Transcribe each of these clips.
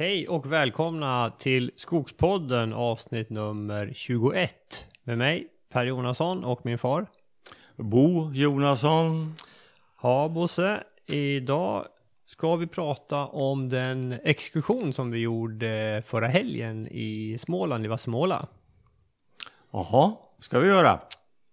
Hej och välkomna till Skogspodden avsnitt nummer 21 med mig Per Jonasson och min far. Bo Jonasson. Ja Bosse, idag ska vi prata om den exkursion som vi gjorde förra helgen i Småland, i Vassemåla. Jaha, ska vi göra?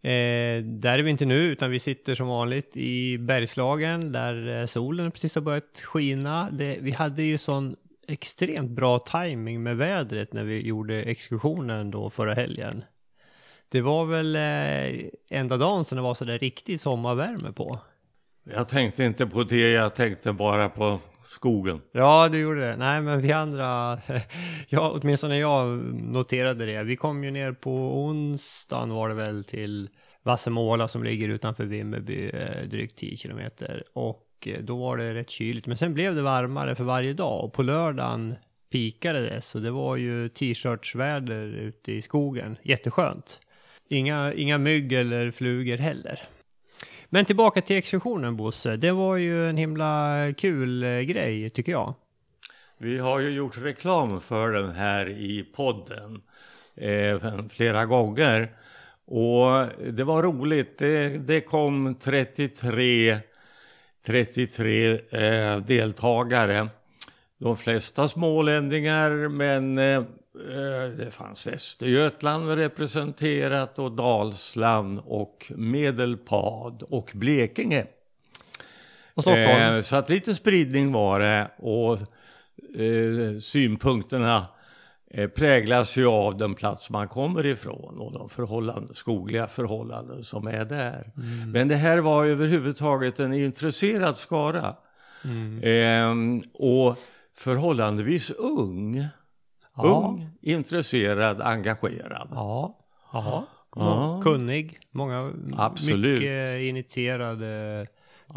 Eh, där är vi inte nu, utan vi sitter som vanligt i Bergslagen där eh, solen precis har börjat skina. Det, vi hade ju sån extremt bra timing med vädret när vi gjorde exkursionen då förra helgen. Det var väl eh, enda dagen som det var sådär riktig sommarvärme på. Jag tänkte inte på det, jag tänkte bara på skogen. Ja, du gjorde det. Nej, men vi andra, ja, åtminstone jag noterade det. Vi kom ju ner på onsdagen var det väl till Vassemåla som ligger utanför Vimmerby, eh, drygt 10 kilometer. Och och eh, då var det rätt kyligt. Men sen blev det varmare för varje dag och på lördagen pikade det. Så det var ju t-shirtsväder ute i skogen. Jätteskönt. Inga, inga mygg eller flugor heller. Men tillbaka till exkursionen Bosse. Det var ju en himla kul eh, grej tycker jag. Vi har ju gjort reklam för den här i podden eh, flera gånger. Och det var roligt. Det, det kom 33, 33 eh, deltagare. De flesta smålänningar men eh, det fanns Västergötland representerat och Dalsland och Medelpad och Blekinge. Och. Eh, så att lite spridning var det och eh, synpunkterna eh, präglas ju av den plats man kommer ifrån och de förhållanden, skogliga förhållanden som är där. Mm. Men det här var överhuvudtaget en intresserad skara. Mm. Eh, och förhållandevis ung. Ja. Ung, intresserad, engagerad. Ja, Aha. Ja. kunnig, många, Absolut. mycket initierade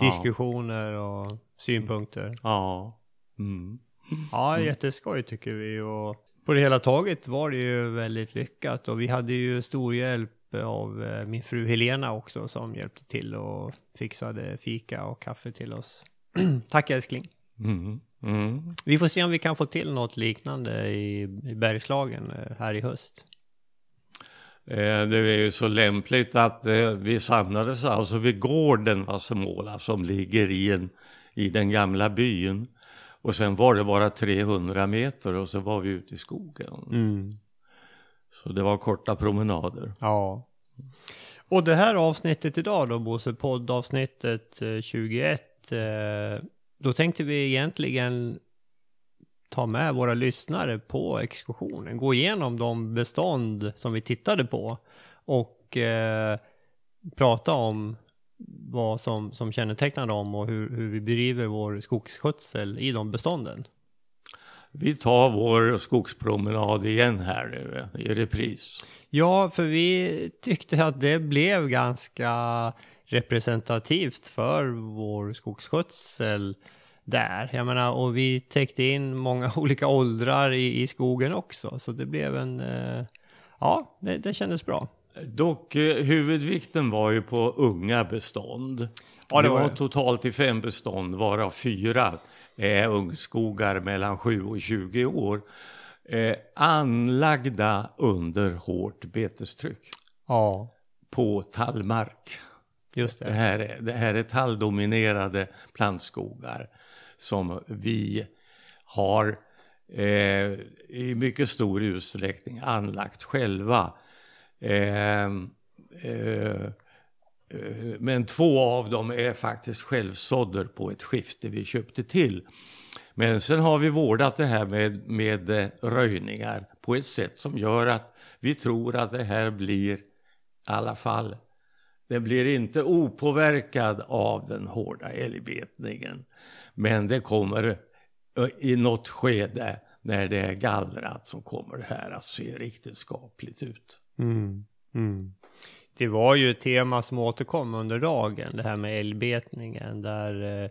diskussioner och synpunkter. Ja. Mm. Ja, jätteskoj tycker vi och på det hela taget var det ju väldigt lyckat och vi hade ju stor hjälp av eh, min fru Helena också som hjälpte till och fixade fika och kaffe till oss. Tack älskling. Mm. Mm. Vi får se om vi kan få till något liknande i, i Bergslagen eh, här i höst. Eh, det är ju så lämpligt att vi samlades alltså vid gården Vassemåla som ligger i, en, i den gamla byn. Och sen var det bara 300 meter och så var vi ute i skogen. Mm. Så det var korta promenader. Ja. Och det här avsnittet idag då Bosse, poddavsnittet 21 då tänkte vi egentligen ta med våra lyssnare på exkursionen, gå igenom de bestånd som vi tittade på och eh, prata om vad som, som kännetecknar dem och hur, hur vi bedriver vår skogsskötsel i de bestånden. Vi tar vår skogspromenad igen här nu i repris. Ja, för vi tyckte att det blev ganska representativt för vår skogsskötsel där. Jag menar, och vi täckte in många olika åldrar i, i skogen också, så det blev en, eh, ja, det, det kändes bra. Dock eh, huvudvikten var ju på unga bestånd. Ja, det, var, det var totalt i fem bestånd, varav fyra är ungskogar mellan 7 och 20 år. Eh, anlagda under hårt betestryck. Ja. På tallmark. Just det. Det här, är, det här är talldominerade plantskogar som vi har eh, i mycket stor utsträckning anlagt själva. Ehm, eh, eh, men två av dem är faktiskt självsådder på ett skifte vi köpte till. Men sen har vi vårdat det här med, med eh, röjningar på ett sätt som gör att vi tror att det här blir i alla fall den blir inte opåverkad av den hårda älgbetningen. Men det kommer i något skede när det är gallrat så kommer det här att se riktigt skapligt ut. Mm, mm. Det var ju ett tema som återkom under dagen, det här med älgbetningen, där eh,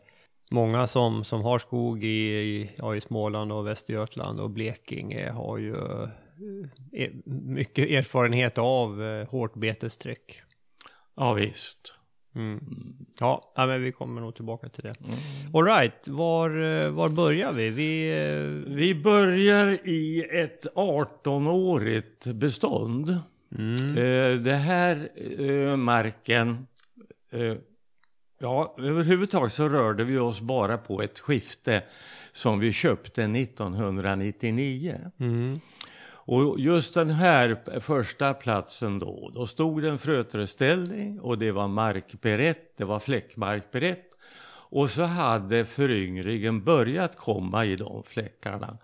många som, som har skog i, ja, i Småland och Västergötland och Blekinge har ju eh, mycket erfarenhet av eh, hårt betestryck. Ja visst. Mm. Ja, ja, men vi kommer nog tillbaka till det. Mm. All right, var, eh, var börjar vi? Vi, eh... vi börjar i ett 18-årigt bestånd. Mm. Eh, det här eh, marken, eh, ja överhuvudtaget så rörde vi oss bara på ett skifte som vi köpte 1999. Mm. Och just den här första platsen då, då stod det en fröträdställning och det var markberett, det var fläckmarkberett. Och så hade föryngringen börjat komma i de fläckarna.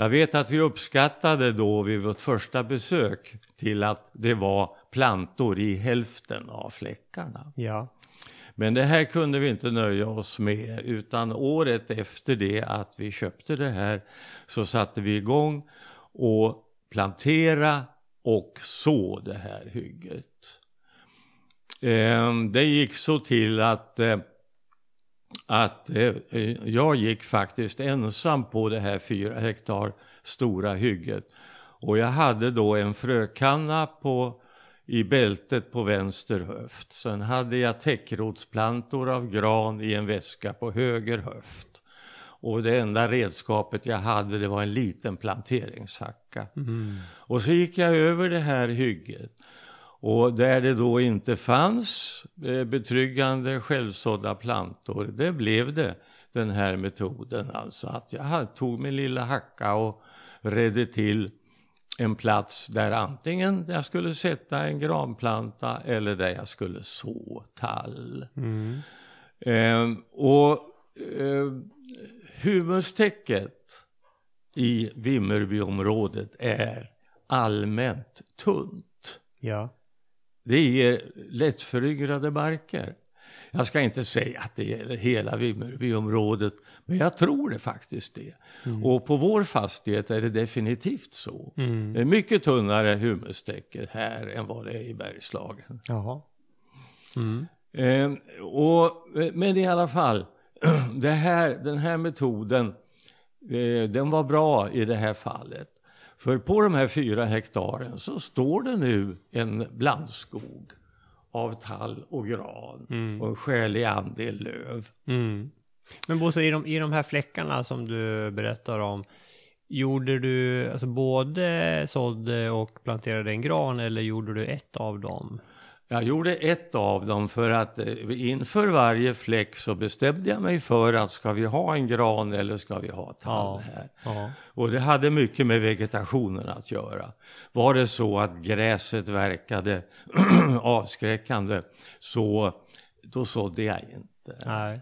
Jag vet att vi uppskattade då vid vårt första besök till att det var plantor i hälften av fläckarna. Ja. Men det här kunde vi inte nöja oss med utan året efter det att vi köpte det här så satte vi igång och plantera och så det här hygget. Ehm, det gick så till att, eh, att eh, jag gick faktiskt ensam på det här fyra hektar stora hygget. Och jag hade då en frökanna på, i bältet på vänster höft. Sen hade jag täckrotsplantor av gran i en väska på höger höft. Och det enda redskapet jag hade det var en liten planteringshacka. Mm. Och så gick jag över det här hygget. Och där det då inte fanns eh, betryggande självsådda plantor, det blev det den här metoden. Alltså att jag tog min lilla hacka och redde till en plats där antingen jag skulle sätta en granplanta eller där jag skulle så tall. Mm. Eh, och eh, Humustäcket i Vimmerbyområdet är allmänt tunt. Ja. Det ger lättföryngrade marker. Jag ska inte säga att det gäller hela Vimmerbyområdet, men jag tror det faktiskt det. Mm. Och på vår fastighet är det definitivt så. Mm. Det är mycket tunnare humustäcke här än vad det är i Bergslagen. Jaha. Mm. Eh, och, men i alla fall, här, den här metoden, eh, den var bra i det här fallet. För på de här fyra hektaren så står det nu en blandskog av tall och gran mm. och en skälig andel löv. Mm. Men Bosse, i de, i de här fläckarna som du berättar om, gjorde du alltså både sådde och planterade en gran eller gjorde du ett av dem? Jag gjorde ett av dem för att eh, inför varje fläck så bestämde jag mig för att ska vi ha en gran eller ska vi ha tall här. Ja. Och det hade mycket med vegetationen att göra. Var det så att gräset verkade avskräckande så då sådde jag inte. Nej.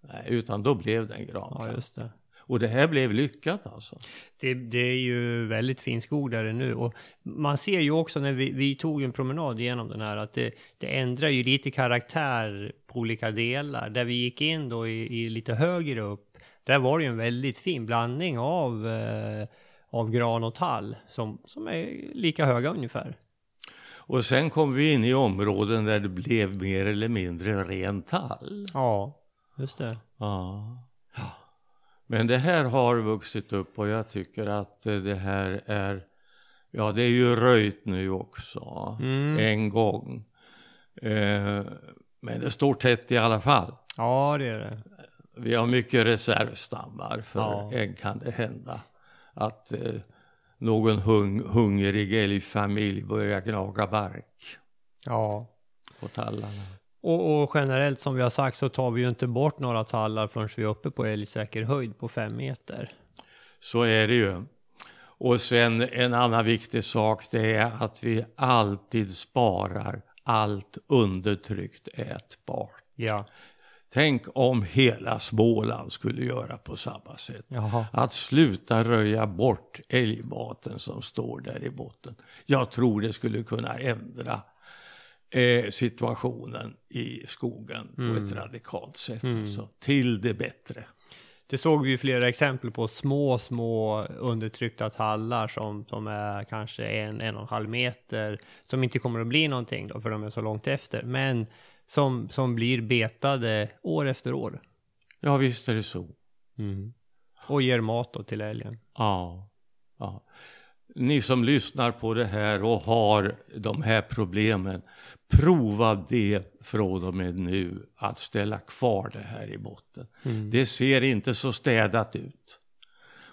Nej utan då blev det en gran. Ja, just det. Och det här blev lyckat alltså. Det, det, är ju väldigt fin skog där nu och man ser ju också när vi, vi tog en promenad genom den här att det, det ändrar ju lite karaktär på olika delar. Där vi gick in då i, i lite högre upp, där var det ju en väldigt fin blandning av, eh, av gran och tall som, som är lika höga ungefär. Och sen kom vi in i områden där det blev mer eller mindre ren tall. Ja, just det. Ja. Men det här har vuxit upp och jag tycker att det här är, ja det är ju röjt nu också, mm. en gång. Eh, men det står tätt i alla fall. Ja det är det. Vi har mycket reservstammar för ja. än kan det hända att eh, någon hung, hungrig älgfamilj börjar gnaga bark. Ja. På tallarna. Och, och, generellt som vi har sagt så tar vi ju inte bort några tallar förrän vi är uppe på älgsäker höjd på fem meter. Så är det ju. Och sen en annan viktig sak det är att vi alltid sparar allt undertryckt ätbart. Ja. Tänk om hela Småland skulle göra på samma sätt. Jaha. Att sluta röja bort älgmaten som står där i botten. Jag tror det skulle kunna ändra eh, situationen i skogen mm. på ett radikalt sätt. Mm. Alltså, till det bättre. Det såg vi ju flera exempel på små, små undertryckta tallar som, som är kanske en, en och en halv meter, som inte kommer att bli någonting då, för de är så långt efter, men som, som blir betade år efter år. Ja, visst är det så. Mm. Och ger mat då till älgen. Ja, ja. Ni som lyssnar på det här och har de här problemen, prova det från och med nu att ställa kvar det här i botten. Mm. Det ser inte så städat ut.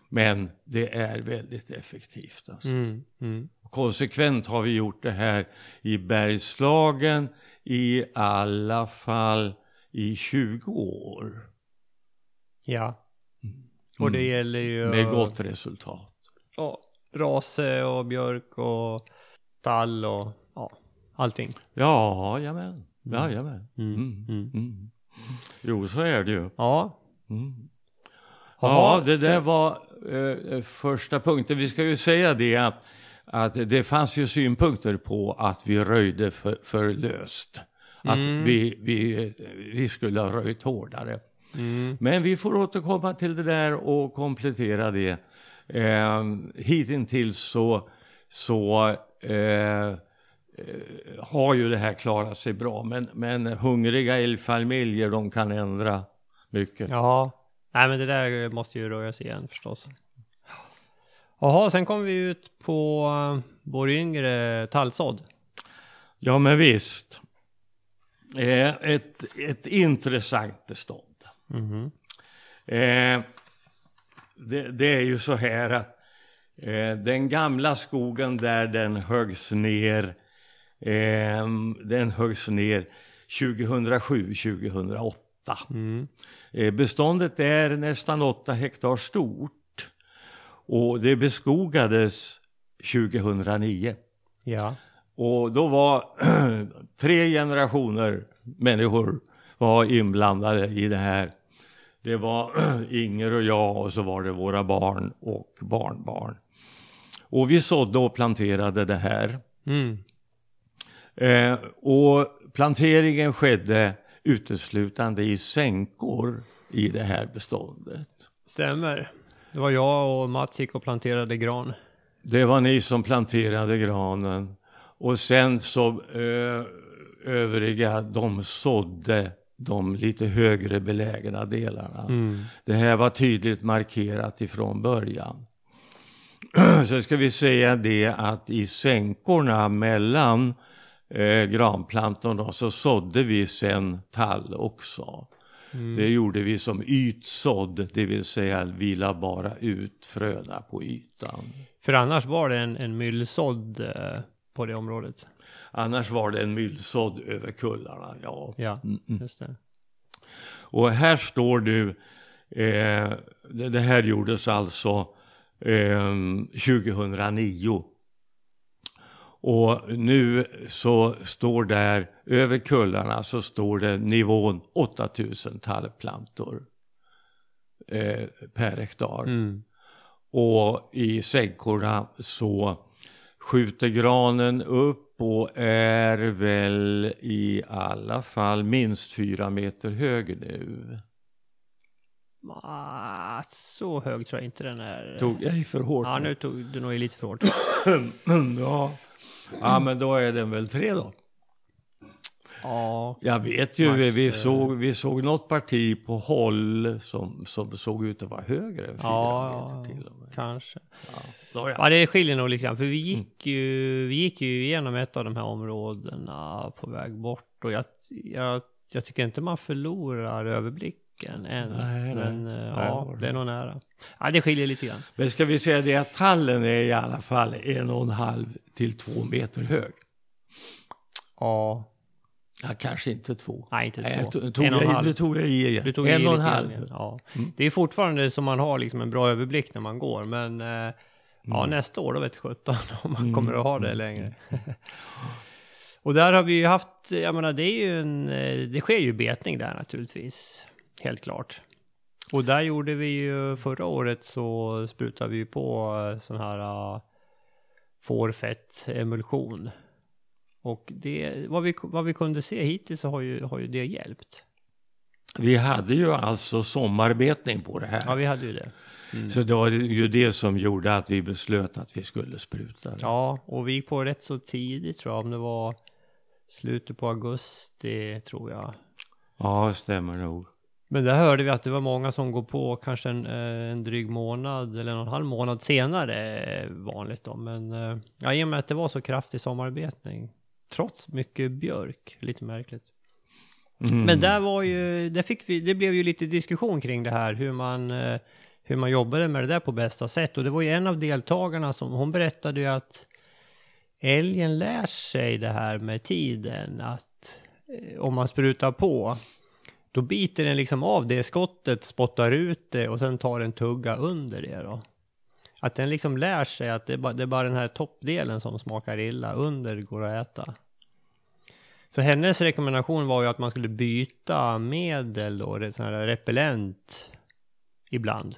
Men det är väldigt effektivt. Alltså. Mm. Mm. Konsekvent har vi gjort det här i Bergslagen i alla fall i 20 år. Ja. Och det mm. gäller ju... Med gott resultat. Ja, rase och björk och tall och ja, allting. Ja, jajamän. Mm. Jajamän. Mm. Mm. Mm. Mm. Jo, så är det ju. Ja. Mm. Ja, det där var eh, första punkten. Vi ska ju säga det att, att det fanns ju synpunkter på att vi röjde för, för löst. Att vi, vi, vi skulle ha röjt hårdare. Mm. Men vi får återkomma till det där och komplettera det. Eh, hittills så, så eh, eh, har ju det här klarat sig bra. Men, men hungriga älgfamiljer de kan ändra mycket. Ja, nej men det där måste ju röras igen förstås. Jaha, sen kommer vi ut på uh, vår yngre tallsådd. Ja men visst. Eh, ett, ett intressant bestånd. Mm. Eh, det, det, är ju så här att eh, den gamla skogen där den höggs ner, eh, den höggs ner 2007-2008. Mm. Eh, beståndet är nästan 8 hektar stort och det beskogades 2009. Ja. Och då var tre generationer människor var inblandade i det här. Det var Inger och jag och så var det våra barn och barnbarn. Och vi sådde och planterade det här. Mm. Eh, och planteringen skedde uteslutande i sänkor i det här beståndet. Stämmer. Det var jag och Mats gick och planterade gran. Det var ni som planterade granen. Och sen så eh, övriga, de sådde de lite högre belägna delarna. Mm. Det här var tydligt markerat ifrån början. Så ska vi säga det att i sänkorna mellan eh, granplantorna så sådde vi sen tall också. Mm. Det gjorde vi som ytsådd, det vill säga vi la bara ut fröna på ytan. För annars var det en, en myllsådd eh, på det området? Annars var det en myllsådd över kullarna, ja. Ja, mm, mm. just det. Och här står du, eh, det, det, här gjordes alltså eh, 2009. Och nu så står där, över kullarna så står det nivån 8000 tallplantor eh, per hektar. Mm. Och i sängkorna så skjuter granen upp och är väl i alla fall minst fyra meter hög nu. Ah, så hög tror jag inte den är. Tog jag i för hårt? Ja, nu tog du nog i lite för hårt. ja. ja, men då är den väl tre då. Ja, jag vet ju, vi, vi, såg, vi såg något parti på håll som, som såg ut att vara högre än ja, meter till och med. Kanske. Ja, ja. det skiljer nog lite grann, för vi gick, mm. ju, vi gick ju igenom ett av de här områdena på väg bort och jag, jag, jag tycker inte man förlorar överblicken än. Nej, men nej, eh, ja, det är nog nära. Ja, det skiljer lite grann. Men ska vi säga det att tallen är i alla fall en och en halv till två meter hög. Ja, Ja, kanske inte två. Nej, inte två. Nej, tog en och en halv. Nu tog jag i igen. Du tog en i och en halv. Igen, ja. Mm. Det är fortfarande som man har liksom en bra överblick när man går, men eh, mm. ja, nästa år då vet 17 om man mm. kommer att ha det längre. och där har vi ju haft, jag menar det är ju en, eh, det sker ju betning där naturligtvis, helt klart. Och där gjorde vi ju, förra året så sprutade vi på eh, sån här uh, fårfett emulsion och det, vad, vi, vad vi kunde se hittills har ju, har ju det hjälpt. Vi hade ju alltså sommarbetning på det här. Ja, vi hade ju det. Mm. Så det var ju det som gjorde att vi beslöt att vi skulle spruta. Ja, och vi gick på rätt så tidigt tror jag, om det var slutet på augusti tror jag. Ja, stämmer nog. Men där hörde vi att det var många som går på kanske en, eh, en dryg månad eller en och en halv månad senare vanligt då. Men eh, ja, i och med att det var så kraftig sommarbetning, trots mycket björk, lite märkligt. Mm. Men där var ju, där fick vi, det blev ju lite diskussion kring det här, hur man, eh, hur man jobbade med det där på bästa sätt. Och det var ju en av deltagarna som, hon berättade ju att älgen lär sig det här med tiden, att om man sprutar på då biter den liksom av det skottet, spottar ut det och sen tar en tugga under det då. Att den liksom lär sig att det är bara, det är bara den här toppdelen som smakar illa, under går att äta. Så hennes rekommendation var ju att man skulle byta medel då, sån här repellent ibland.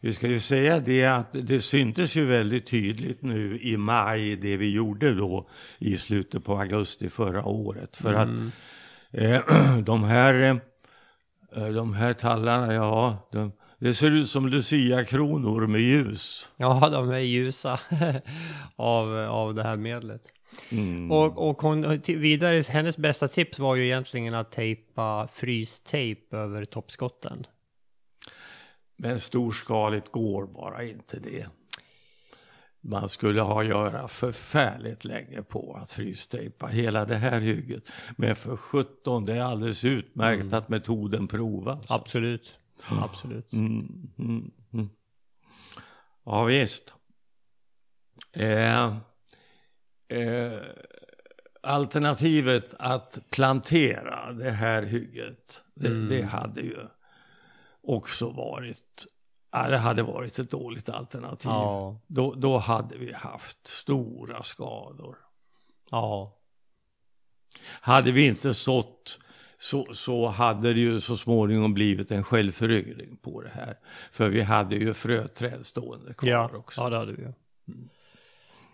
Vi ska ju säga det att det syntes ju väldigt tydligt nu i maj det vi gjorde då i slutet på augusti förra året. För mm. att Eh, de här, eh, de här tallarna, ja, de, det ser ut som Lucia-kronor med ljus. Ja, de är ljusa av, av det här medlet. Mm. Och, och hon, vidare, hennes bästa tips var ju egentligen att tejpa frystejp över toppskotten. Men storskaligt går bara inte det man skulle ha att göra förfärligt länge på att frystejpa hela det här hygget. Men för 17, det är alldeles utmärkt mm. att metoden provas. Absolut, absolut. Mm, mm, mm, ja visst. Eh, eh, alternativet att plantera det här hygget, det, det mm. hade ju också varit Ja, det hade varit ett dåligt alternativ. Ja. Då, då hade vi haft stora skador. Ja. Hade vi inte sått så, så hade det ju så småningom blivit en självföryngring på det här. För vi hade ju fröträd stående kvar ja. också. Ja, det hade vi. Mm.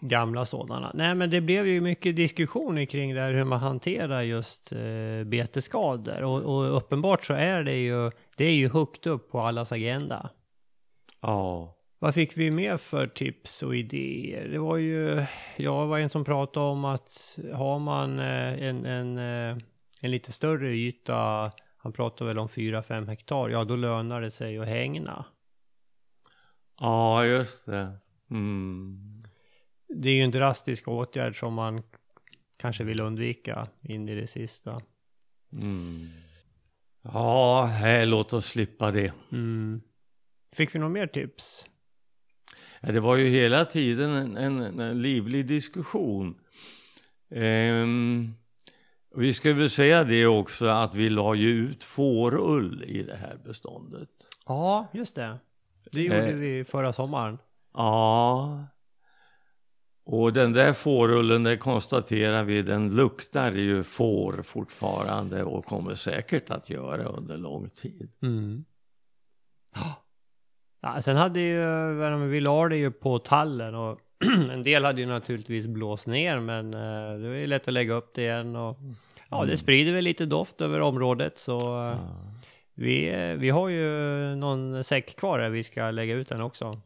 Gamla sådana. Nej, men det blev ju mycket diskussioner kring det här hur man hanterar just eh, betesskador. Och, och uppenbart så är det ju, det är ju högt upp på allas agenda. Ja. Vad fick vi mer för tips och idéer? Det var ju, jag var en som pratade om att har man eh, en, en, eh, en lite större yta, han pratade väl om 4-5 hektar, ja då lönar det sig att hängna. Ja, just det. Mm. Det är ju en drastisk åtgärd som man kanske vill undvika in i det sista. Mm. Ja, här, låt oss slippa det. Mm. Fick vi några mer tips? Ja, det var ju hela tiden en, en, en livlig diskussion. Ehm, vi ska väl säga det också att vi la ju ut fårull i det här beståndet. Ja, just det. Det gjorde ehm, vi förra sommaren. Ja. Och den där fårullen, det konstaterar vi, den luktar ju får fortfarande och kommer säkert att göra under lång tid. Mm. Ja, sen hade ju, vi la det ju på tallen och en del hade ju naturligtvis blåst ner men uh, det var ju lätt att lägga upp det igen och ja, det mm. sprider väl lite doft över området så uh, vi, vi har ju någon säck kvar där vi ska lägga ut den också.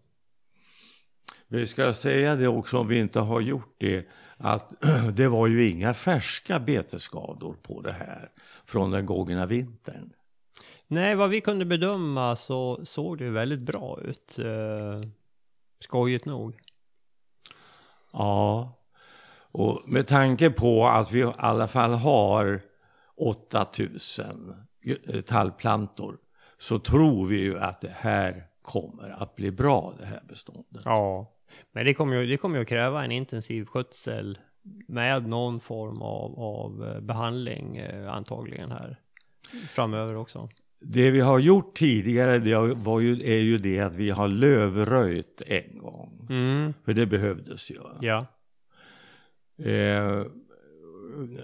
Vi ska säga det också om vi inte har gjort det att det var ju inga färska betesskador på det här från den gångna vintern. Nej, vad vi kunde bedöma så såg det väldigt bra ut. Eh, skojigt nog. Ja, och med tanke på att vi i alla fall har 8000 tallplantor så tror vi ju att det här kommer att bli bra det här beståndet. Ja, men det kommer ju, det kommer ju att kräva en intensiv skötsel med någon form av, av eh, behandling eh, antagligen här framöver också. Det vi har gjort tidigare det var ju, är ju det att vi har lövröjt en gång. Mm. För det behövdes ju. Ja. Eh,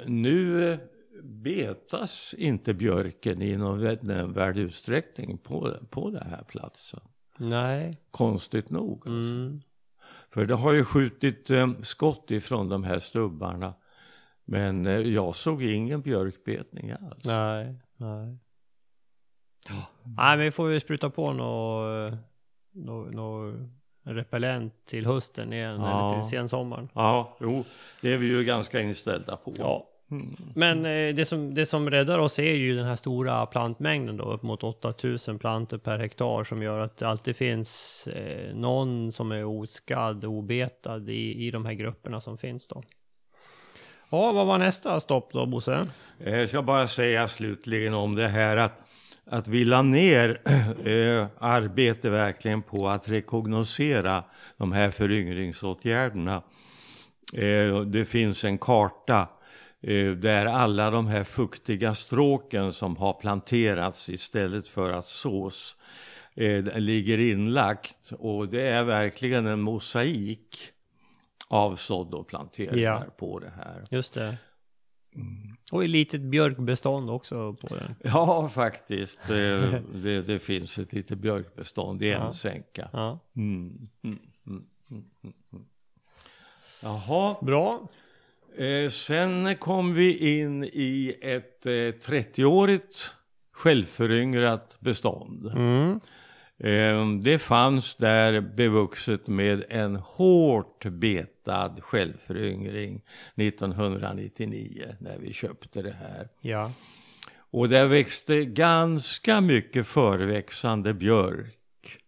nu betas inte björken i någon nämnvärd utsträckning på, på den här platsen. Nej. Konstigt nog. Alltså. Mm. För det har ju skjutit eh, skott ifrån de här stubbarna. Men eh, jag såg ingen björkbetning alls. Nej, nej. Ja. Nej, men vi får ju spruta på något nå, nå repellent till hösten igen, ja. eller till sensommaren. Ja, jo, det är vi ju ganska inställda på. Ja, Mm. Men eh, det, som, det som räddar oss är ju den här stora plantmängden då, upp mot 8000 plantor per hektar som gör att det alltid finns eh, någon som är oskadd, obetad i, i de här grupperna som finns då. Ja, vad var nästa stopp då, Bosse? Eh, jag ska bara säga slutligen om det här att, att vi la ner äh, arbete verkligen på att rekognosera de här föryngringsåtgärderna. Äh, det finns en karta äh, där alla de här fuktiga stråken som har planterats istället för att sås ligger inlagt och det är verkligen en mosaik avsådd och planteringar ja. på det här. Just det. Mm. Och ett litet björkbestånd också på den. Ja, faktiskt. Det, det, finns ett litet björkbestånd i en ja. sänka. Ja. Mm, mm, mm, mm, mm Jaha. Bra. Eh, sen kom vi in i ett eh, 30-årigt självföryngrat bestånd. Mm. Ehm, det fanns där bevuxet med en hårt betad självföryngring 1999 när vi köpte det här. Ja. Och där växte ganska mycket förväxande björk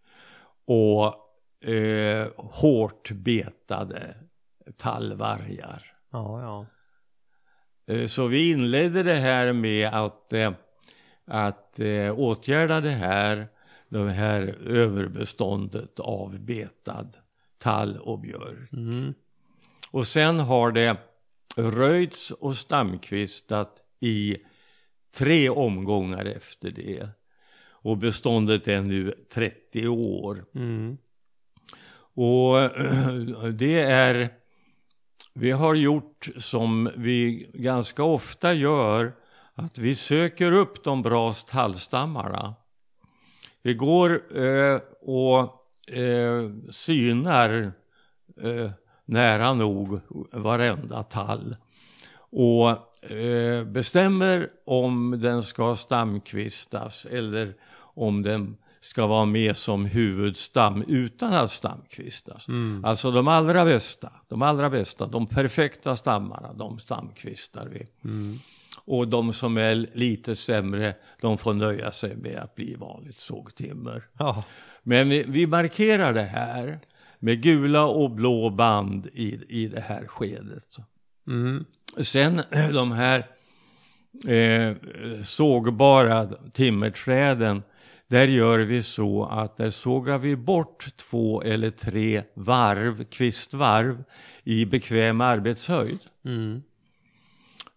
och eh, hårt betade tallvargar. Ja, ja. Eh, så vi inledde det här med att, eh, att eh, åtgärda det här det här överbeståndet av betad tall och björk. Mm. Och sen har det röjts och stamkvistat i tre omgångar efter det. Och beståndet är nu 30 år. Mm. Och det är, vi har gjort som vi ganska ofta gör, att vi söker upp de bra tallstammarna vi går eh, och eh, synar eh, nära nog varenda tall och eh, bestämmer om den ska stamkvistas eller om den ska vara med som huvudstam utan att stamkvistas. Mm. Alltså de allra bästa, de allra bästa, de perfekta stammarna, de stamkvistar vi. Mm. Och de som är lite sämre, de får nöja sig med att bli vanligt sågtimmer. Ja. Men vi, vi, markerar det här med gula och blå band i, i det här skedet. Mm. Sen de här eh, sågbara timmerträden, där gör vi så att där sågar vi bort två eller tre varv, kvistvarv i bekväm arbetshöjd. Mm.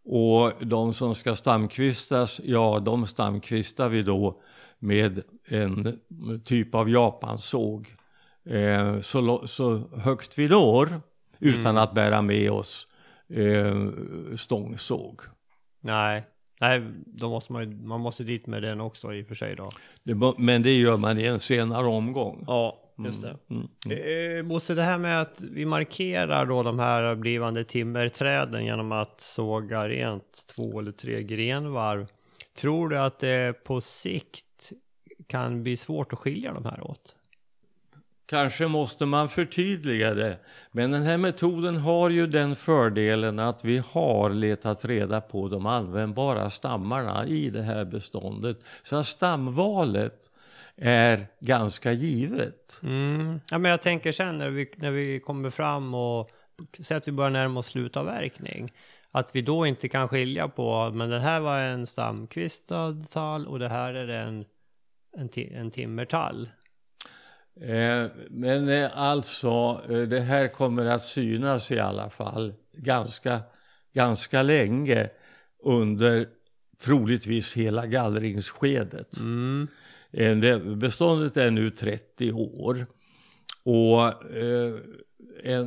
Och de som ska stamkvistas, ja de stamkvistar vi då med en typ av japansåg. Eh, så, så högt vi når utan mm. att bära med oss eh, stångsåg. Nej, nej då måste man, man måste dit med den också i och för sig då. Det, men det gör man i en senare omgång. Ja, Just det. Mm, mm. Eh, Bosse, det här med att vi markerar då de här blivande timmerträden genom att såga rent två eller tre grenvarv. Tror du att det på sikt kan bli svårt att skilja de här åt? Kanske måste man förtydliga det. Men den här metoden har ju den fördelen att vi har letat reda på de användbara stammarna i det här beståndet. Så stamvalet är ganska givet. Mm. Ja, men jag tänker sen när vi, när vi kommer fram och säger att vi börjar närma oss slutavverkning. Att vi då inte kan skilja på, men den här var en stamkvistad tall och det här är en, en, en timmertall. Eh, men eh, alltså, eh, det här kommer att synas i alla fall ganska, ganska länge under troligtvis hela gallringsskedet. Mm. Beståndet är nu 30 år. Och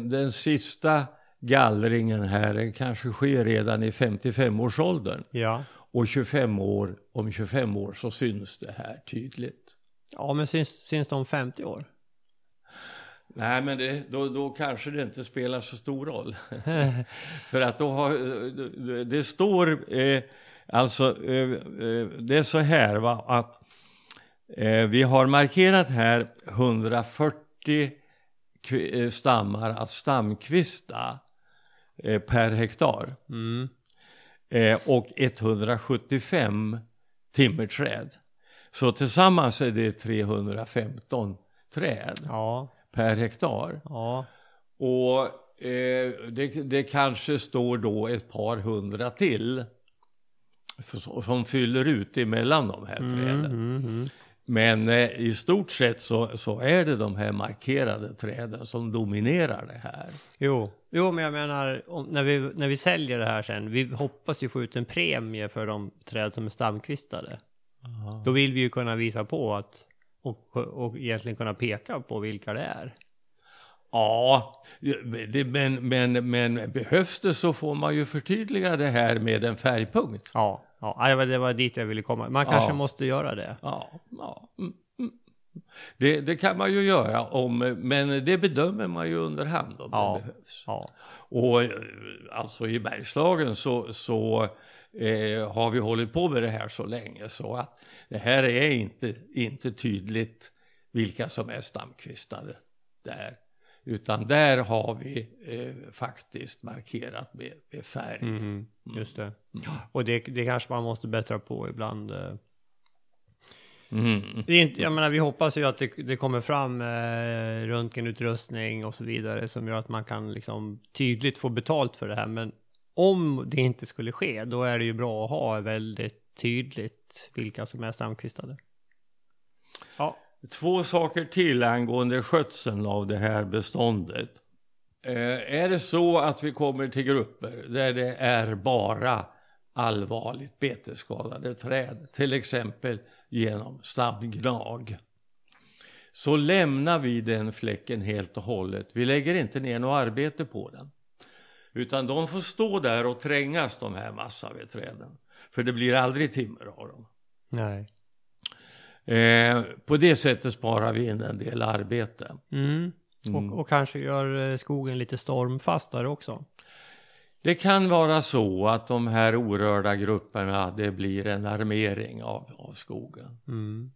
den sista gallringen här den kanske sker redan i 55-årsåldern. Ja. Och 25 år, om 25 år så syns det här tydligt. Ja, men syns, syns det om 50 år? Nej, men det, då, då kanske det inte spelar så stor roll. För att då har, det står, eh, alltså, eh, eh det är så här va, att Eh, vi har markerat här 140 eh, stammar att stamkvista eh, per hektar. Mm. och 175 timmerträd. Så tillsammans är det 315 träd ja. per hektar. Ja. Och eh, det, det kanske står då ett par hundra till som fyller ut emellan de här träden. Mm, mm, mm. Men eh, i stort sett så, så är det de här markerade träden som dominerar det här. Jo, jo men jag menar om, när, vi, när vi säljer det här sen, vi hoppas ju få ut en premie för de träd som är stamkvistade. Aha. Då vill vi ju kunna visa på att och, och egentligen kunna peka på vilka det är. Ja, det, men, men, men behövs det så får man ju förtydliga det här med en färgpunkt. Ja, ja det, var, dit jag ville komma. Man kanske Ja. måste göra det. Ja, ja. Mm, mm. Det, det kan man ju göra, om, men det bedömer man ju under hand om Ja. det behövs. Ja, Och eh, alltså i Bergslagen så, så eh, har vi hållit på med det här så länge så att det här är inte, inte tydligt vilka som är stamkvistade där. Utan där har vi eh, faktiskt markerat med, med färg. mhm, just det. Och det, det kanske man måste bättra på ibland. eh. Mm. Det är inte, jag menar, vi hoppas ju att det, det kommer fram eh, röntgenutrustning och så vidare som gör att man kan liksom tydligt få betalt för det här. Men om det inte skulle ske, då är det ju bra att ha väldigt tydligt vilka som är stamkvistade. Ja, Två saker till angående skötseln av det här beståndet. Eh, är det så att vi kommer till grupper där det är bara allvarligt betesskadade träd, till exempel genom stamgnag, så lämnar vi den fläcken helt och hållet. Vi lägger inte ner något arbete på den. Utan de får stå där och trängas de här massavedträden. För det blir aldrig timmer av dem. nej. Eh, på det sättet sparar vi in en del arbete. Mm. Och, och kanske gör eh, skogen lite stormfastare också. Det kan vara så att de här orörda grupperna, det blir en armering av, av skogen. Mm.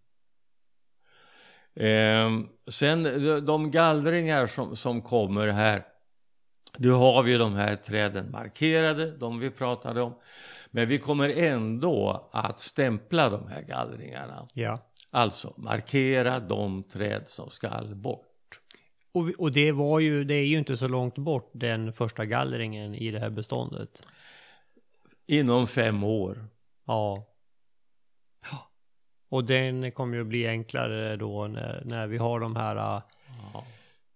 Eh, sen de, de gallringar som, som kommer här, nu har vi de här träden markerade, de vi pratade om. Men vi kommer ändå att stämpla de här gallringarna. Ja. Alltså markera de träd som ska bort. Och, och det var ju, det är ju inte så långt bort den första gallringen i det här beståndet. Inom fem år. Ja. Och den kommer ju bli enklare då när, när vi har de här Ja,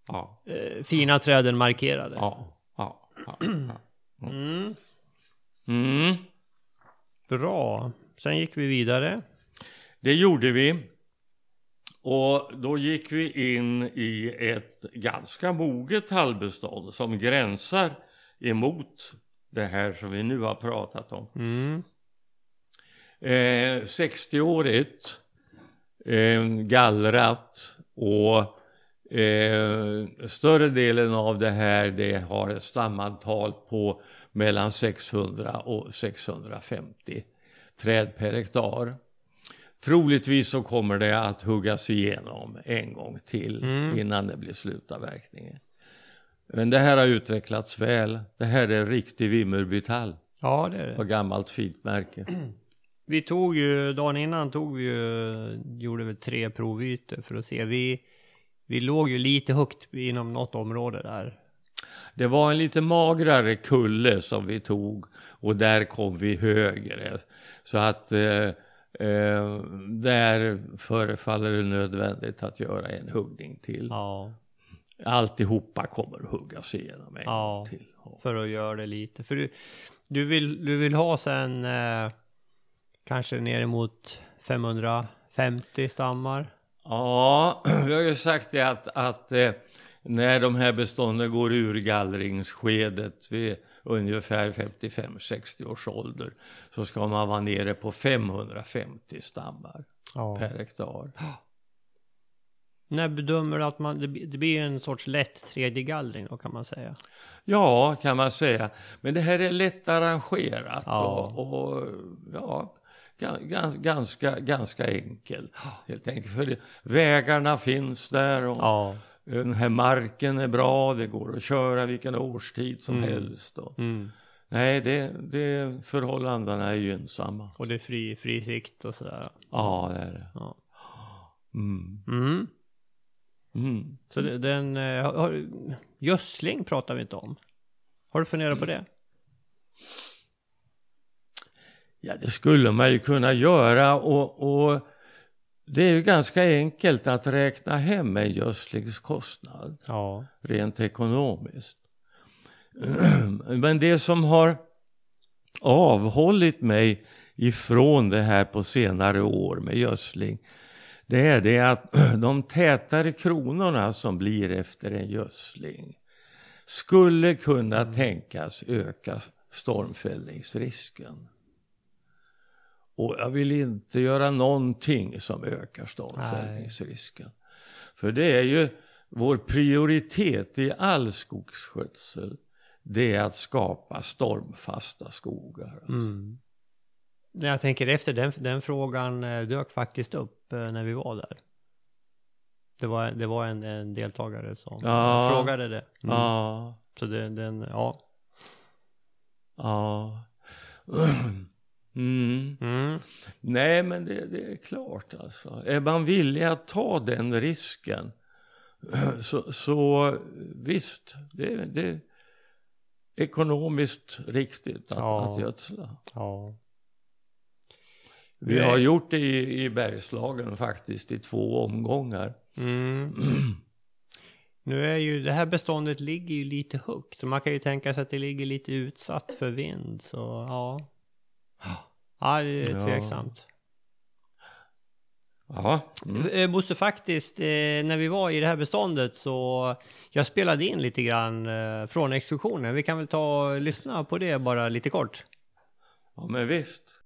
ja, eh, fina träden markerade. ja. Mm. Mm, Bra. Sen gick vi vidare. det gjorde vi. Och då gick vi in i ett ganska moget tallbestånd som gränsar emot det här som vi nu har pratat om. Mm. Eh, 60-årigt, eh, gallrat och eh, större delen av det här det har ett stamantal på mellan 600 och 650 träd per hektar. Troligtvis så kommer det att huggas igenom en gång till Mm. innan det blir slutavverkningen. Men det här har utvecklats väl. Det här är riktig Vimmerbytall Ja, det är det. gammalt fint märke. Vi tog ju, dagen innan tog vi ju, gjorde vi tre provytor för att se. Vi, vi låg ju lite högt inom något område där. Det var en lite magrare kulle som vi tog och där kom vi högre. Så att eh, eh, där förefaller det nödvändigt att göra en huggning till. Ja, Alltihopa kommer att huggas igenom en Ja. gång till. för att göra det lite. För du, du, vill, du vill ha sen eh, kanske ner emot 550 stammar. Ja, vi har ju sagt det att, att eh, när de här bestånden går ur gallringsskedet vid ungefär 55-60 års ålder så ska man vara nere på 550 stammar Ja. per hektar. När bedömer du att man, det, blir- det blir en sorts lätt tredje gallring då kan man säga? Ja, kan man säga. Men det här är lätt arrangerat Ja. och, och ja, ga- ga- ganska, ganska enkelt helt enkelt. För det, vägarna finns där och Ja. den här marken är bra, det går att köra vilken årstid som Mm. helst. Och Mm. Nej, det, det, förhållandena är gynnsamma. Och det är fri, fri sikt och sådär? Ja, det är det. Ja. Mm. Mm. Mm. Så det, den, eh, har, har, gödsling pratar vi inte om. Har du funderat på det? Ja, det skulle man ju kunna göra och, och det är ju ganska enkelt att räkna hem en gödslingskostnad Ja. rent ekonomiskt. Men det som har avhållit mig ifrån det här på senare år med gödsling det är det att de tätare kronorna som blir efter en gödsling skulle kunna tänkas öka stormfällningsrisken. Och jag vill inte göra någonting som ökar stormfällningsrisken. För det är ju vår prioritet i all skogsskötsel. Det är att skapa stormfasta skogar. Alltså. Mm. Jag tänker efter, den, den frågan eh, dök faktiskt upp eh, när vi var där. Det var, det var en, en deltagare som Ja. frågade det. Mm. Ja, Så det, den, ja. ja. Mm. Mm. Nej, men det, det är klart alltså. Är man villig att ta den risken så, så visst, det, det är ekonomiskt riktigt att, Ja. att gödsla. Ja. Vi har gjort det i, i Bergslagen faktiskt i två omgångar. Mm. Nu är ju det här beståndet ligger ju lite högt så man kan ju tänka sig att det ligger lite utsatt för vind så ja. Ja, det är tveksamt. Ja, mm. Mm. Bosse, faktiskt, eh, när vi var i det här beståndet så jag spelade in lite grann eh, från exkursionen. Vi kan väl ta och lyssna på det bara lite kort. ja men visst.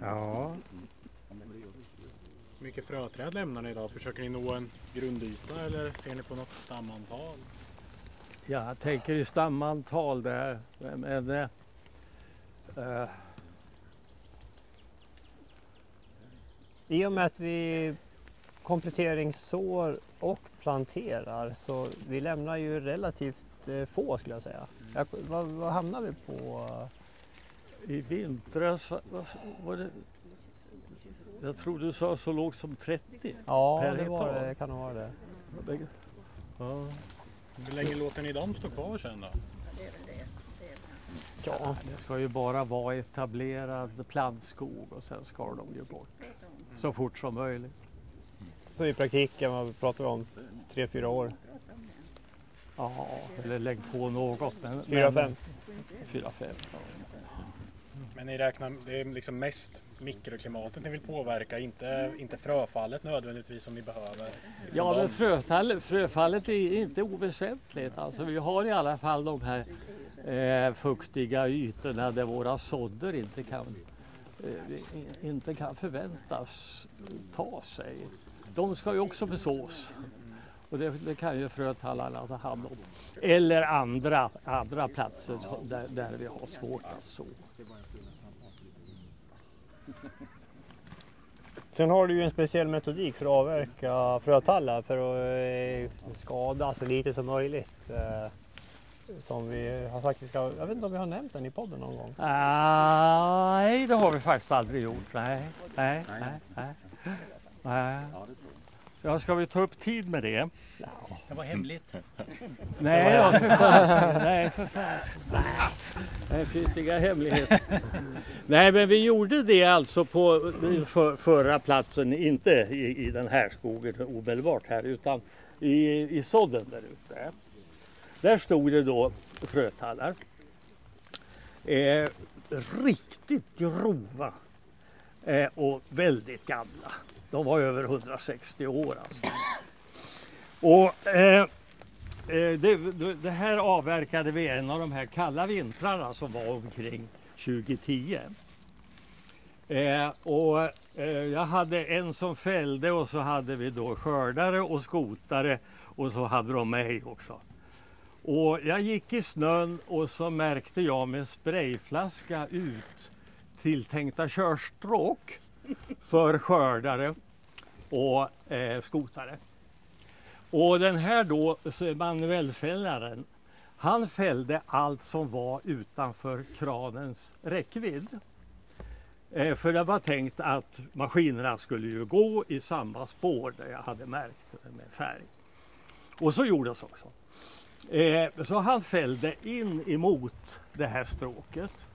Ja. Hur mycket fröträd lämnar ni idag? Försöker ni nå en grundyta eller ser ni på något stamantal? Jag tänker i stamantal där. Men, eh, eh, I och med att vi kompletteringssår och planterar så vi lämnar ju relativt eh, få skulle jag säga. Jag, vad, vad hamnar vi på? I vintras var, det... Jag tror du sa så lågt som 30. Ja, det var det, kan nog vara det. Ja. Hur länge låter ni dem stå kvar sen då? Ja, Det ska ju bara vara etablerad plantskog och sen ska de ju bort så fort som möjligt. så i praktiken, vad pratar vi om? Tre, fyra år? Ja, eller lägg på något. Men, Fyra, fem? Fyra, fem. Ja. Men ni räknar, det är liksom mest mikroklimatet ni vill påverka, inte, inte fröfallet nödvändigtvis som ni behöver. Ja, men dem. fröfall, fröfallet är inte oväsentligt. Alltså, vi har i alla fall de här eh, fuktiga ytorna där våra sådder inte kan, eh, inte kan förväntas ta sig. De ska ju också besås. Och det, det kan ju frötallarna ta hand om. Eller andra, andra platser där, där vi har svårt att så. Sen har du ju en speciell metodik för att avverka frötallar för att eh, skada så lite som möjligt. Eh, som vi har sagt vi ska, jag vet inte om vi har nämnt den i podden någon gång. Nej, det har vi faktiskt aldrig gjort. Nej, nej, nej. nej. nej. Ja, ska vi ta upp tid med det? Det var hemligt. Nej, då, för fan. Nej, för fan. Det finns inga hemligheter. Nej, men vi gjorde det alltså på för, förra platsen, inte i, i den här skogen omedelbart här, utan i, i sådden där ute. Där stod det då frötallar. Eh, riktigt grova eh, och väldigt gamla. De var över 160 år alltså. Och eh, eh det, det- här avverkade vi en av de här kalla vintrarna som var omkring 2010. Eh, och eh, jag hade en som fällde och så hade vi då skördare och skotare och så hade de mig också. Och jag gick i snön och så märkte jag med sprayflaska ut tilltänkta körstråk för skördare och eh, skotare. Och den här då, manuellfällaren, han fällde allt som var utanför kranens räckvidd. Eh, för det var tänkt att maskinerna skulle ju gå i samma spår där jag hade märkt med färg. Och så gjordes också. Eh, så han fällde in emot det här stråket.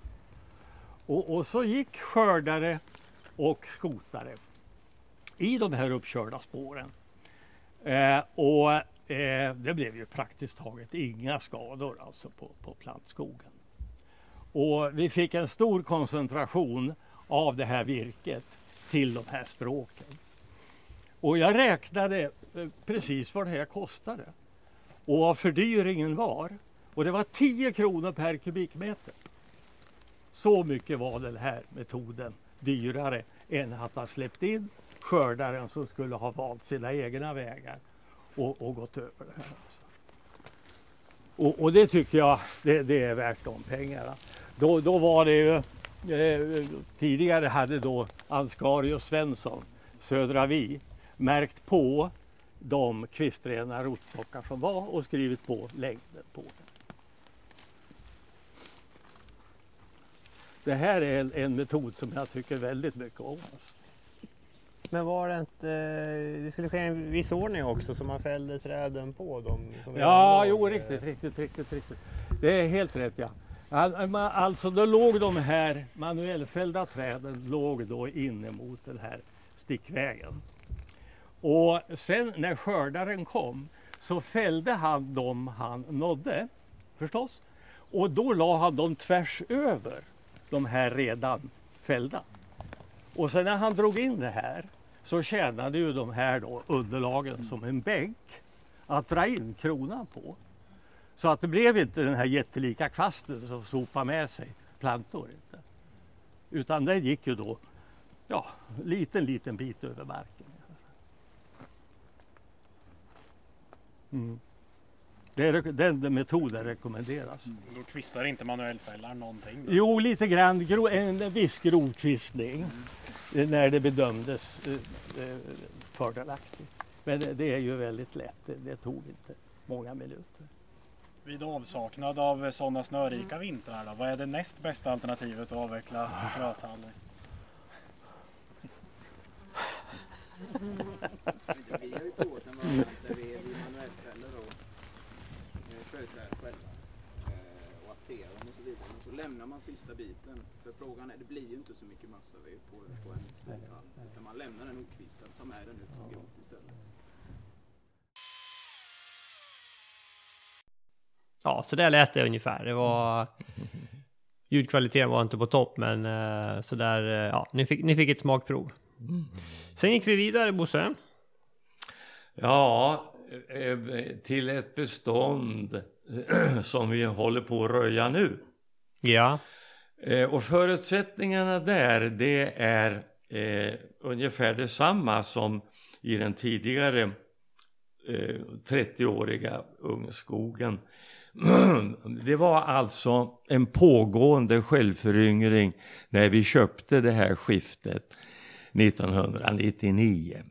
Och, och så gick skördare och skotare i de här uppkörda spåren. Eh, och eh, det blev ju praktiskt taget inga skador alltså på, på plantskogen. Och vi fick en stor koncentration av det här virket till de här stråken. Och jag räknade eh, precis vad det här kostade och vad fördyringen var. Och det var 10 kronor per kubikmeter. Så mycket var den här metoden dyrare än att ha släppt in skördaren som skulle ha valt sina egna vägar och, och gått över det här. Alltså. Och, och, det tycker jag det, det, är värt de pengarna. Då, då var det ju, eh, tidigare hade då Ansgarius Svensson, Södra Vi, märkt på de kvistrena rotstockar som var och skrivit på längden på det. Det här är en, en metod som jag tycker väldigt mycket om. Men var det inte, det skulle ske en viss ordning också så man fällde träden på dem? ja, jo riktigt, riktigt, riktigt, riktigt. Det är helt rätt ja. Alltså då låg de här manuellfällda träden låg då inne mot den här stickvägen. Och sen när skördaren kom så fällde han dem han nådde förstås. Och då la han dem tvärs över de här redan fällda. Och sen när han drog in det här så tjänade ju de här då underlagen som en bänk att dra in kronan på. Så att det blev inte den här jättelika kvasten som sopade med sig plantor. Inte. Utan den gick ju då ja, liten, liten bit över marken. Mm. Det är, den metoden rekommenderas. Mm. Då kvistar inte manuellfällaren någonting? Då? Jo, lite grann. En viss grovkvistning mm. när det bedömdes eh, eh, fördelaktigt. Men det är ju väldigt lätt. Det tog inte många minuter. Vid avsaknad av sådana snörika vintrar, då, vad är det näst bästa alternativet att avveckla frötall? Vi har ju provat en variant där vi manuellfäller fröträd själva eh, och aptera dem och så vidare. Men så lämnar man sista biten. För frågan är, det blir ju inte så mycket massa på, på en stor tall. Utan man lämnar den okvistad, tar med den ut som grot istället. Ja, så där lät det ungefär. Det var... Ljudkvaliteten var inte på topp, men uh, så där, uh, ja, ni fick, ni fick ett smakprov. Sen gick vi vidare, Bosse. Ja, Eh, till ett bestånd som vi håller på att röja nu. Ja. Eh, och förutsättningarna där det är eh, ungefär detsamma som i den tidigare eh, 30-åriga ungskogen. Det var alltså en pågående självföryngring när vi köpte det här skiftet 1999.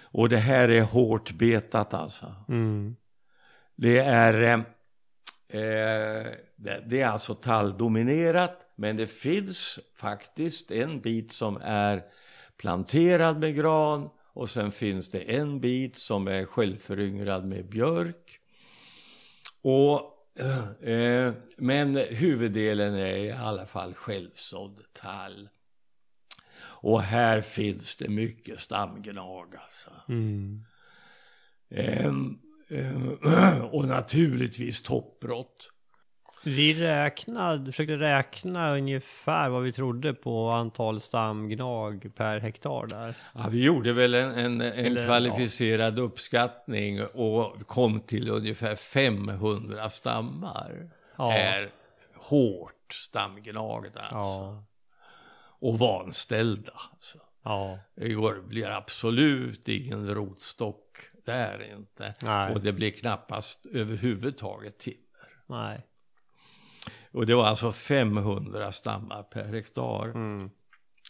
Och det här är hårt betat alltså. Mm. Det är eh, eh, det, det, är alltså talldominerat men det finns faktiskt en bit som är planterad med gran och sen finns det en bit som är självföryngrad med björk. Och, eh, men huvuddelen är i alla fall självsådd tall. Och här finns det mycket stamgnag alltså. Mm. Ehm, och naturligtvis toppbrott. Vi räknade, försökte räkna ungefär vad vi trodde på antal stamgnag per hektar där. Ja, vi gjorde väl en, en, en Eller, kvalificerad ja. uppskattning och kom till ungefär 500 stammar. Ja. Är hårt stamgnagda alltså. Ja och vanställda. Alltså. Ja. Det blir absolut ingen rotstock där inte. Nej. Och det blir knappast överhuvudtaget timmer. Nej. Och det var alltså 500 stammar per hektar. Mm.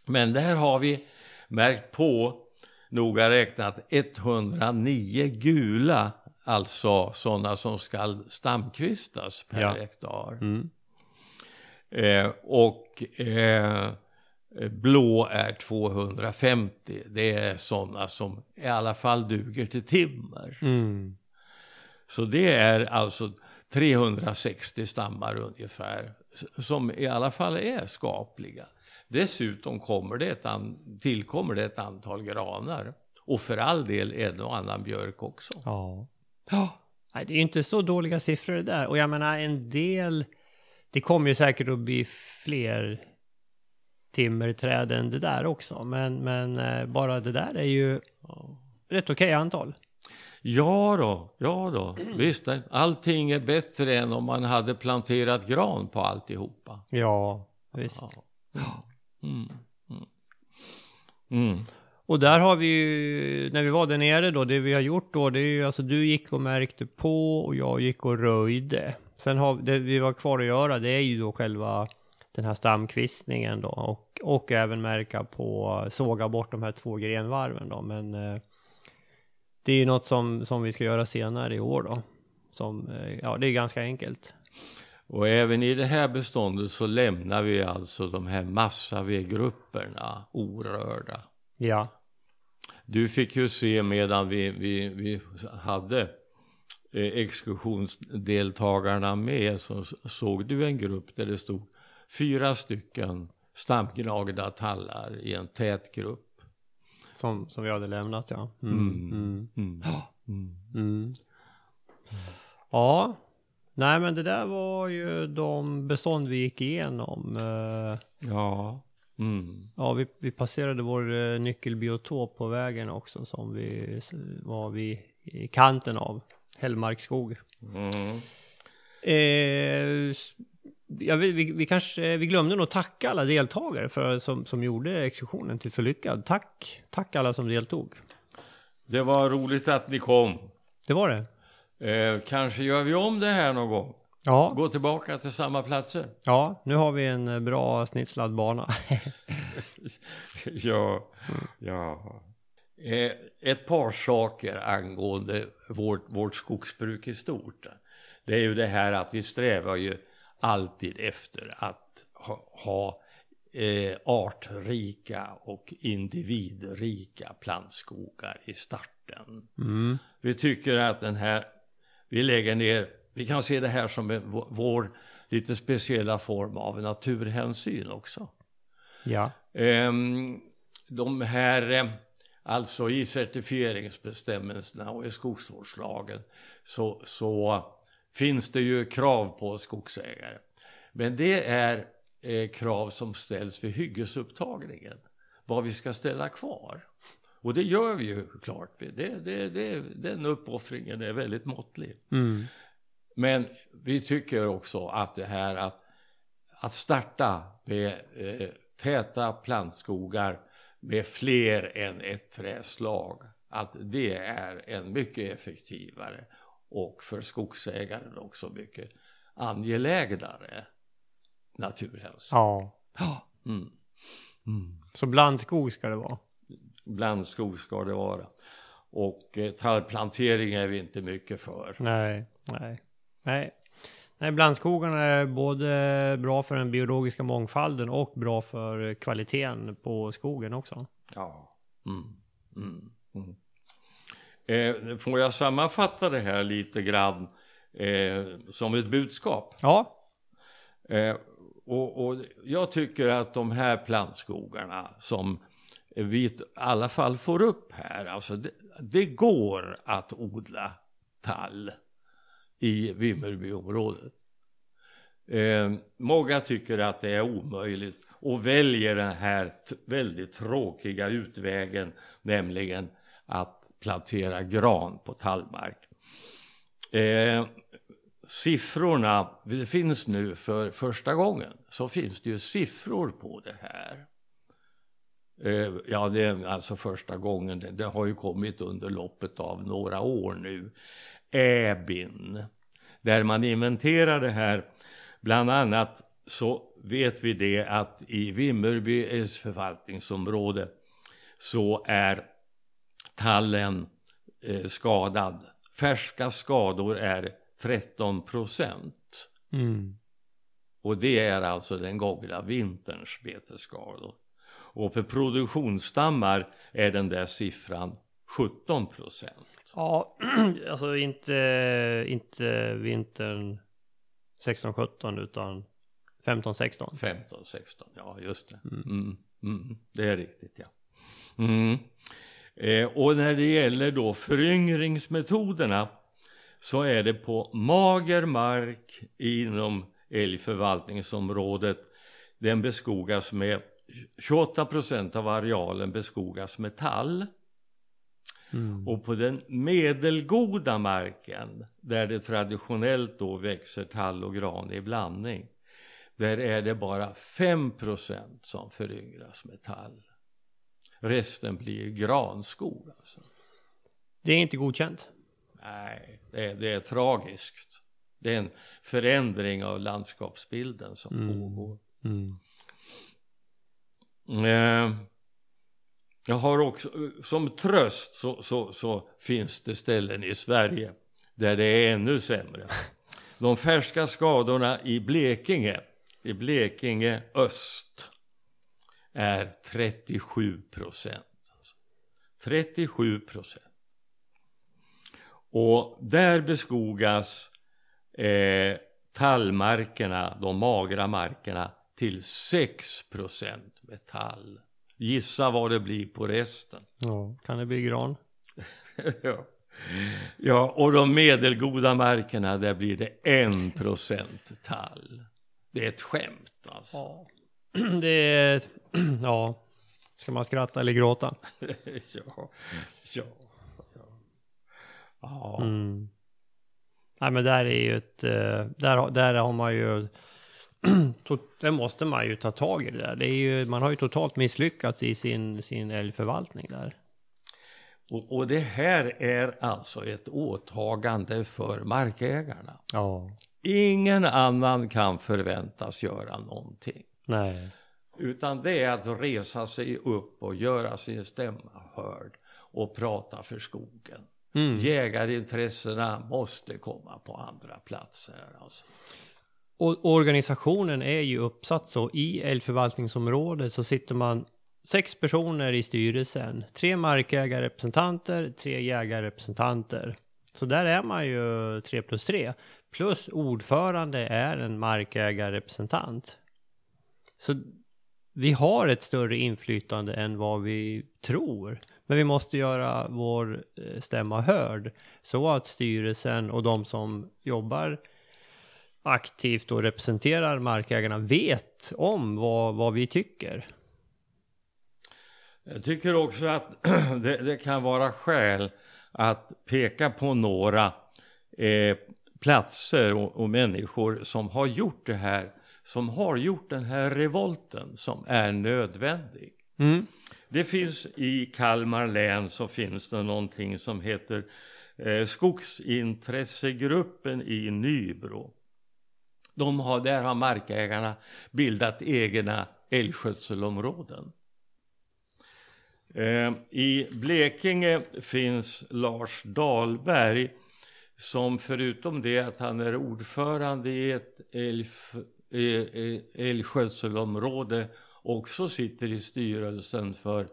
Men där har vi märkt på noga räknat 109 gula, alltså sådana som ska stamkvistas per Ja. hektar. Mm. Eh, och eh, blå är 250. Det är sådana som i alla fall duger till timmer. Mm. Så det är alltså 360 stammar ungefär som i alla fall är skapliga. Dessutom kommer det ett an- tillkommer det ett antal granar och för all del en och annan björk också. Ja. Ja. Nej, det är ju inte så dåliga siffror det där. Och jag menar en del, det kommer ju säkert att bli fler timmerträd än det där också. Men, men eh, bara det där är ju rätt okej antal. Ja då, ja då, visst. Allting är bättre än om man hade planterat gran på alltihopa. Ja, visst. Ja. Mm. Mm. Mm. Och där har vi ju, när vi var där nere då, det vi har gjort då, det är ju alltså du gick och märkte på och jag gick och röjde. Sen har, det vi var kvar att göra, det är ju då själva den här stamkvistningen då och, och även märka på, såga bort de här två grenvarven då, men eh, det är ju något som, som vi ska göra senare i år då. Som, eh, ja det är ganska enkelt. Och även i det här beståndet så lämnar vi alltså de här massavedgrupperna orörda. Ja, Du fick ju se medan vi, vi, vi hade eh, exkursionsdeltagarna med så såg du en grupp där det stod fyra stycken stamgnagda tallar i en tät grupp. som, som vi hade lämnat ja. Mm, Mm. mm. Mm. Mm. Ja, nej men det där var ju de bestånd vi gick igenom. Eh, Ja. Mm. Ja, vi, vi passerade vår eh, nyckelbiotop på vägen också som vi var vid i kanten av Hällmarkskog. Mm. Eh, ja, vi, vi, vi kanske, vi glömde nog tacka alla deltagare för, som, som gjorde exkursionen till så lyckad. Tack, tack alla som deltog. Det var roligt att ni kom. Det var det. Eh, kanske gör vi om det här någon gång. Ja, Gå tillbaka till samma platser. ja, nu har vi en eh, bra snitslad bana. ja, ja. Eh, ett par saker angående vårt, vårt skogsbruk i stort. Det är ju det här att vi strävar ju alltid efter att ha, ha eh, artrika och individrika plantskogar i starten. Mm. Vi tycker att den här, vi lägger ner, vi kan se det här som en, vår, lite speciella form av naturhänsyn också. Ja. Ehm, de här, eh, alltså i certifieringsbestämmelserna och i skogsvårdslagen så, så finns det ju krav på skogsägare. Men det är eh, krav som ställs vid hyggesupptagningen, vad vi ska ställa kvar. Och det gör vi ju klart, det, det, det, den uppoffringen är väldigt måttlig. Mm. Men vi tycker också att det här att, att starta med eh, täta plantskogar med fler än ett träslag, att det är en mycket effektivare och för skogsägaren också mycket angelägnare naturhänsyn. Ja. Mm. Mm. Så blandskog ska det vara. Blandskog ska det vara. Och eh, tallplantering är vi inte mycket för. Nej, nej, nej. Nej, blandskogarna är både bra för den biologiska mångfalden och bra för kvaliteten på skogen också. Ja. Mm. Mm. Mm. Eh, får jag sammanfatta det här lite grann eh, som ett budskap? Ja, Eh, och, och jag tycker att de här plantskogarna som vi i alla fall får upp här, alltså det, det går att odla tall i Vimmerbyområdet. Eh, många tycker att det är omöjligt och väljer den här väldigt tråkiga utvägen, nämligen att plantera gran på tallmark. Eh, siffrorna, det finns nu för första gången, så finns det ju siffror på det här. Eh, ja, det är alltså första gången, det, det har ju kommit under loppet av några år nu. ÄBIN, där man inventerar det här. Bland annat så vet vi det att i Vimmerby förvaltningsområde så är tallen eh, skadad. Färska skador är 13 procent. Mm. Och det är alltså den gångna vinterns betesskador. Och för produktionsstammar är den där siffran 17 procent. Ja, alltså inte, inte vintern 16-17 utan 15-16. 15-16, ja just det. Mm. Mm, det är riktigt ja. Eh, och när det gäller då föryngringsmetoderna så är det på mager mark inom älgförvaltningsområdet. Den beskogas med 28 procent av arealen beskogas med tall. Mm. Och på den medelgoda marken där det traditionellt då växer tall och gran i blandning. Där är det bara 5 procent som föryngras med tall. Resten blir granskog alltså. Det är inte godkänt. Nej, det är, det är tragiskt. Det är en förändring av landskapsbilden som mm. pågår. Mm. Eh, jag har också, som tröst så, så, så finns det ställen i Sverige där det är ännu sämre. De färska skadorna i Blekinge, i Blekinge öst, är 37 procent. 37 procent. Och där beskogas eh, tallmarkerna, de magra markerna, till 6 procent med tall. Gissa vad det blir på resten. Ja, kan det bli gran? ja. ja, och de medelgoda markerna, där blir det 1 procent tall. Det är ett skämt alltså. Ja. Det är, ja, ska man skratta eller gråta? ja, ja, ja. Mm. Nej men där är ju ett, eh, där, där har man ju, där måste man ju ta tag i det där. Det är ju, man har ju totalt misslyckats i sin, sin älgförvaltning där. Och, och det här är alltså ett åtagande för markägarna. Ja. Ingen annan kan förväntas göra någonting. Nej. Utan det är att resa sig upp och göra sin stämma hörd och prata för skogen. Mm. Jägarintressena måste komma på andra platser. Alltså. Och organisationen är ju uppsatt så i älgförvaltningsområdet så sitter man sex personer i styrelsen. Tre markägarrepresentanter, tre jägarrepresentanter. Så där är man ju tre plus tre. Plus ordförande är en markägarrepresentant. Så vi har ett större inflytande än vad vi tror. Men vi måste göra vår eh, stämma hörd så att styrelsen och de som jobbar aktivt och representerar markägarna vet om vad, vad vi tycker. Jag tycker också att det, det kan vara skäl att peka på några eh, platser och, och, människor som har gjort det här, som har gjort den här revolten som är nödvändig. Mm. Det finns i Kalmar län så finns det någonting som heter eh, Skogsintressegruppen i Nybro. De har, där har markägarna bildat egna älgskötselområden. Eh, I Blekinge finns Lars Dahlberg som förutom det att han är ordförande i ett älgskötselområde också sitter i styrelsen för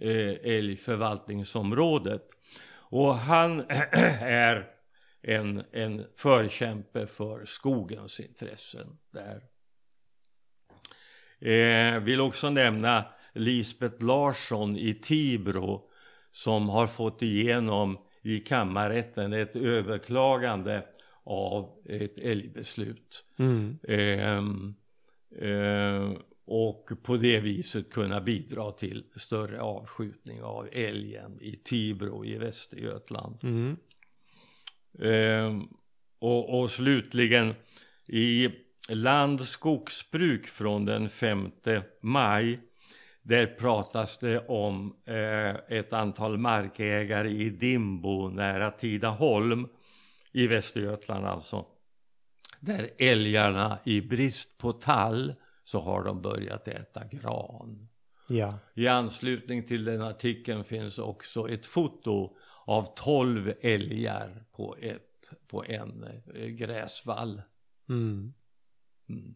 eh, älgförvaltningsområdet. Och han är en, en förkämpe för skogens intressen där. Eh, vill också nämna Lisbeth Larsson i Tibro som har fått igenom i kammarrätten ett överklagande av ett älgbeslut. Mm. Eh, eh, och på det viset kunna bidra till större avskjutning av älgen i Tibro i Västergötland. Mm. Eh, och, och slutligen i Land skogsbruk från den 5 maj där pratas det om eh, ett antal markägare i Dimbo nära Tidaholm i Västergötland alltså. Där älgarna i brist på tall så har de börjat äta gran. Ja. I anslutning till den artikeln finns också ett foto av 12 älgar på, ett, på en eh, gräsvall. Mm. Mm.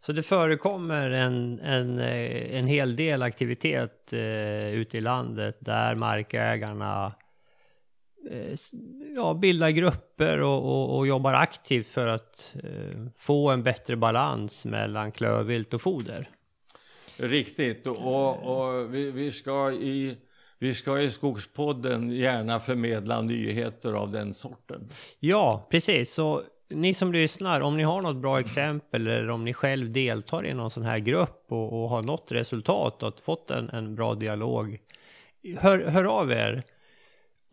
Så det förekommer en, en, eh, en hel del aktivitet eh, ute i landet där markägarna ja, bildar grupper och, och, och, jobbar aktivt för att eh, få en bättre balans mellan klövvilt och foder. Riktigt, och, och vi, vi, ska i, vi ska i Skogspodden gärna förmedla nyheter av den sorten. Ja, precis. Så ni som lyssnar, om ni har något bra exempel eller om ni själv deltar i någon sån här grupp och, och har nått resultat och fått en, en bra dialog, hör, hör av er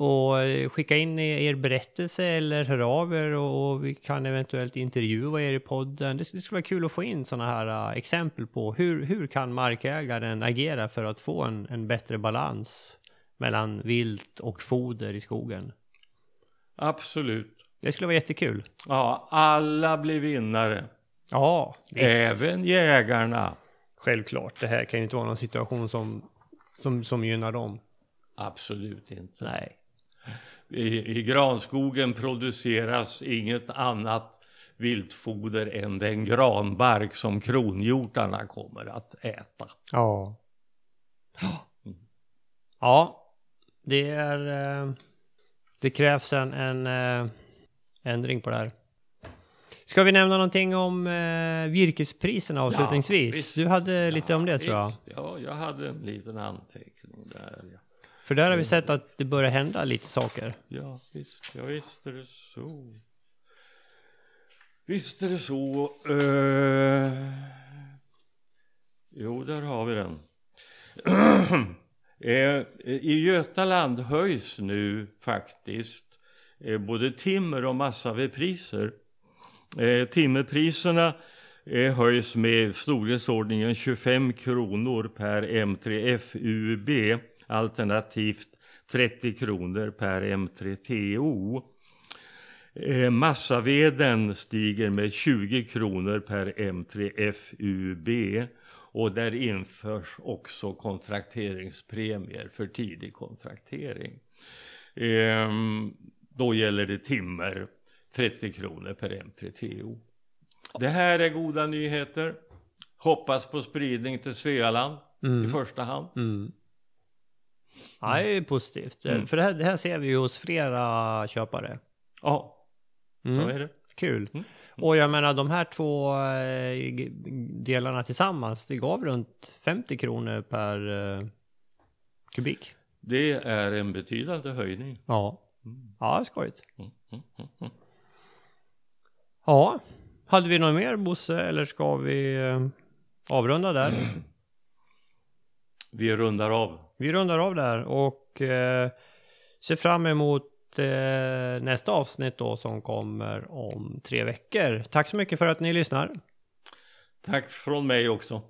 och skicka in er berättelse eller hör av er och vi kan eventuellt intervjua er i podden. Det skulle vara kul att få in sådana här äh, exempel på hur, hur kan markägaren agera för att få en, en bättre balans mellan vilt och foder i skogen. Absolut. Det skulle vara jättekul. Ja, alla blir vinnare. Ja, visst. Även jägarna. Självklart, det här kan ju inte vara någon situation som, som, som gynnar dem. Absolut inte. Nej. I, I granskogen produceras inget annat viltfoder än den granbark som kronhjortarna kommer att äta. Ja. Ja, det är... Eh, det krävs en, en eh, ändring på det här. Ska vi nämna någonting om eh, virkespriserna avslutningsvis? Ja, du hade ja, lite om det visst. tror jag. Ja, jag hade en liten anteckning där. Ja. För där har vi sett att det börjar hända lite saker. Ja, visst, ja, visst är det så. Visst är det så. Uh... Jo, där har vi den. uh, I Götaland höjs nu faktiskt uh, både timmer och massavedpriser. Uh, timmerpriserna höjs med storleksordningen 25 kronor per M3 FUB alternativt 30 kronor per M3TO. Eh, massaveden stiger med 20 kronor per M3FUB och där införs också kontrakteringspremier för tidig kontraktering. Eh, då gäller det timmer 30 kronor per M3TO. Det här är goda nyheter. Hoppas på spridning till Svealand mm. i första hand. Mm. Ja, det är positivt. Mm. För det här, det här, ser vi ju hos flera köpare. Ja, mm. är det. Kul. Mm. Och jag menar de här två eh, delarna tillsammans, det gav runt 50 kronor per eh, kubik. Det är en betydande höjning. Ja, mm. ja skojigt. Mm, mm, ja, hade vi något mer Bosse eller ska vi eh, avrunda där? Vi rundar av. Vi rundar av där och eh, ser fram emot eh, nästa avsnitt då som kommer om tre veckor. Tack så mycket för att ni lyssnar. Tack från mig också.